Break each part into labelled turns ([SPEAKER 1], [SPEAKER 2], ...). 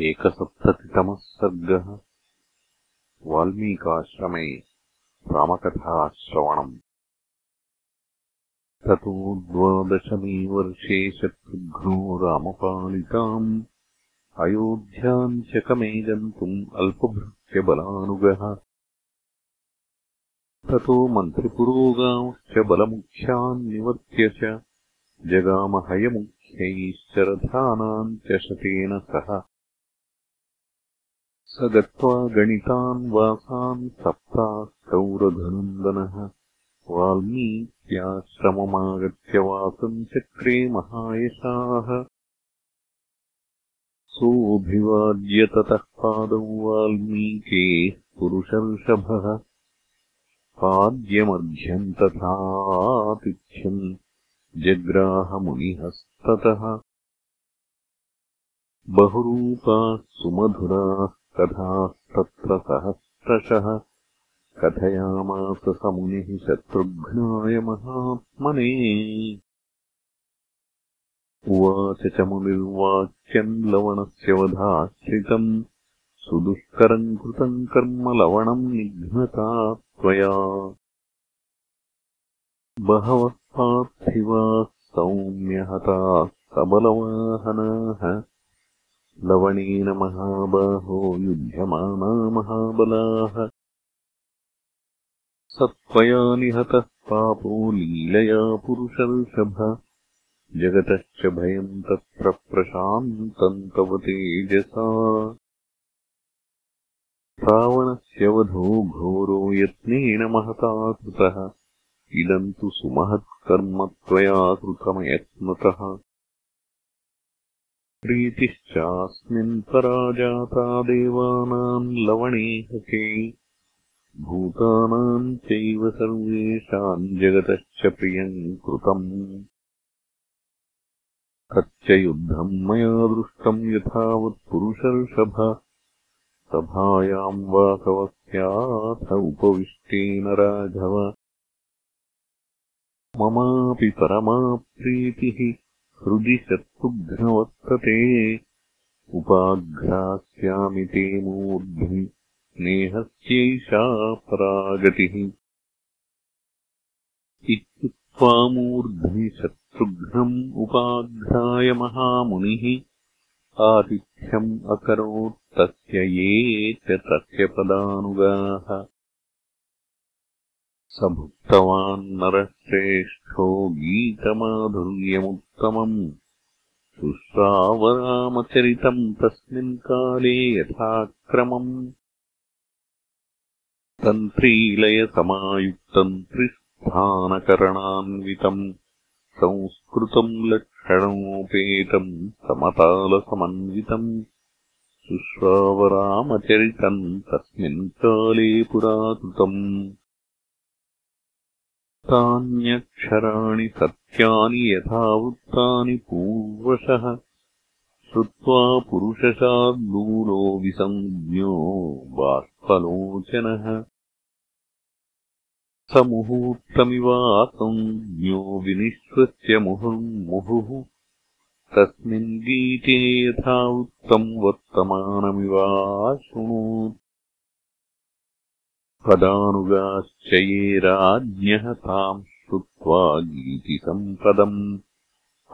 [SPEAKER 1] एकसप्ततितमः सर्गः वाल्मीकाश्रमे रामकथाश्रवणम्। ततो द्वादशमे वर्षे शत्रुघ्नो रामपालिताम् अयोध्याम् चकमे गन्तुम् अल्पभृत्यबलानुगः। ततो मन्त्रिपुरोगांश्च बलमुख्यान् निवर्त्य च जगामहयमुख्यैश्चरथानाम् च शतेन सह। स गत्वा गणितान् वासान् सप्तास्तौरधनन्दनः। वाल्मीत्याश्रममागत्य वासम् चक्रे महायशाः। सोऽभिवाद्य ततः पादौ वाल्मीकेः पुरुषर्षभः। पाद्यमर्घ्यम् तथातिथ्यम् जग्राहमुनिहस्ततः बहुरूपाः सुमधुराः कथास्तत्र सहस्रशः। कथयामास स मुनिः शत्रुघ्नाय महात्मने। उवाच च मुनिर्वाक्यम् लवणस्य वधाश्रितम्। सुदुष्करम् कृतम् कर्म लवणम् निघ्नता त्वया बहवः पार्थिवाः सौम्यहताः सबलवाहनाः लवणेन महाबाहो युध्यमाना महाबलाः। स त्वया निहतः पापो लीलया पुरुषर्षभ। जगतश्च भयम् तत्र प्रशान्तम् तव तेजसा। रावणस्य वधो घोरो यत्नेन महता कृतः इदम् तु सुमहत्कर्म त्वया कृतमयत्नतः। प्रीतिश्चास्मिन् पराजाता देवानाम् लवणे हके भूतानाम् चैव सर्वेषाम् जगतश्च प्रियम् कृतम्। तच्च युद्धम् मया दृष्टम् यथावत्पुरुषर्षभ सभायाम् वासवस्याथ उपविष्टेन राघव ममापि परमा प्रीतिः हृदि शत्रुघ्नवर्तते उपाघ्रास्यामि ते मूर्ध्नि स्नेहस्यैषा परागतिः। इत्युक्त्वा मूर्ध्नि शत्रुघ्नम् उपाघ्राय महामुनिः। आतिथ्यम् अकरोत्तस्य ये च तस्य पदानुगाः स भुक्तवान् नरश्रेष्ठो गीतमाधुर्यमुत्तमम् शुश्रावरामचरितम् तस्मिन् काले यथाक्रमम् तन्त्रीलयसमायुक्तम् त्रिस्थानकरणान्वितम् संस्कृतम् लक्षणोपेतम् समतालसमन्वितम् शुश्रावरामचरितम् तस्मिन् काले पुराकृतम् तान्यक्षराणि सत्यानि यथावृत्तानि पूर्वशः। श्रुत्वा पुरुषशार्दूलो विसञ्ज्ञो बाष्पलोचनः स मुहूर्तमिवासञ्ज्ञो विनिश्वस्य मुहुर्मुहुः। तस्मिन् गीते यथावृत्तम् वर्तमानमिवाशृणोत् पदानुगाश्च ये राज्ञः ताम् श्रुत्वा गीतिसम्पदम्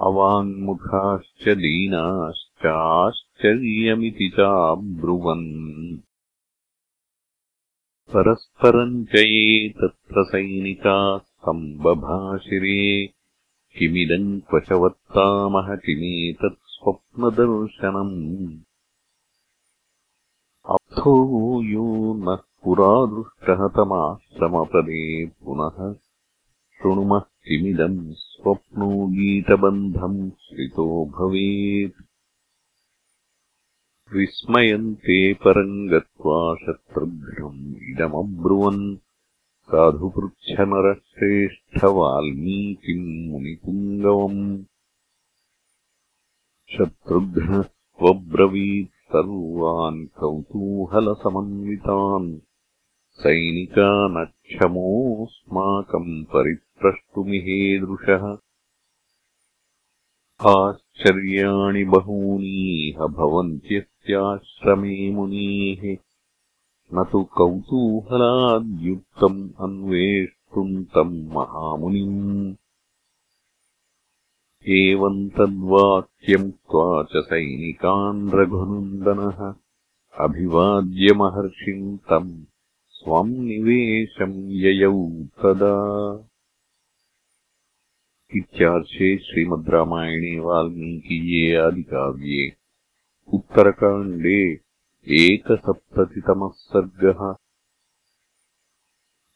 [SPEAKER 1] अवाङ्मुखाश्च दीनाश्चाश्चर्यमिति चाब्रुवन्। परस्परम् च ये तत्र सैनिकाः सम्बभाषिरे किमिदम् क्वचवत्तामः किमेतत् स्वप्नदर्शनम्। अर्थो यो नः पुरा दृष्टः तमाश्रमपदे पुनः शृणुमः किमिदम् स्वप्नो गीतबन्धम् श्रितो भवेत्। विस्मयन्ते परम् गत्वा शत्रुघ्नम् इदमब्रुवन्। साधुपृच्छनरश्रेष्ठवाल्मीकिम् मुनिपुङ्गवम्। शत्रुघ्नः स्वब्रवीत् सर्वान् कौतूहलसमन्वितान् सैनिका न क्षमोऽस्माकम् परिप्रष्टुमिहेदृशः आश्चर्याणि बहूनीह भवन्त्यस्याश्रमे मुनीः। न तु कौतूहलाद्युक्तम् अन्वेष्टुम् तम् महामुनिम्। एवम् तद्वाक्यमुक्त्वा च सैनिकान् रघुनन्दनः। अभिवाद्यमहर्षिम् तम् स्वम् निवेशम् ययौ तदा। इत्यार्षे श्रीमद् रामायणे वाल्मीकीये आदिकाव्ये। उत्तरकाण्डे एकसप्ततितमः सर्गः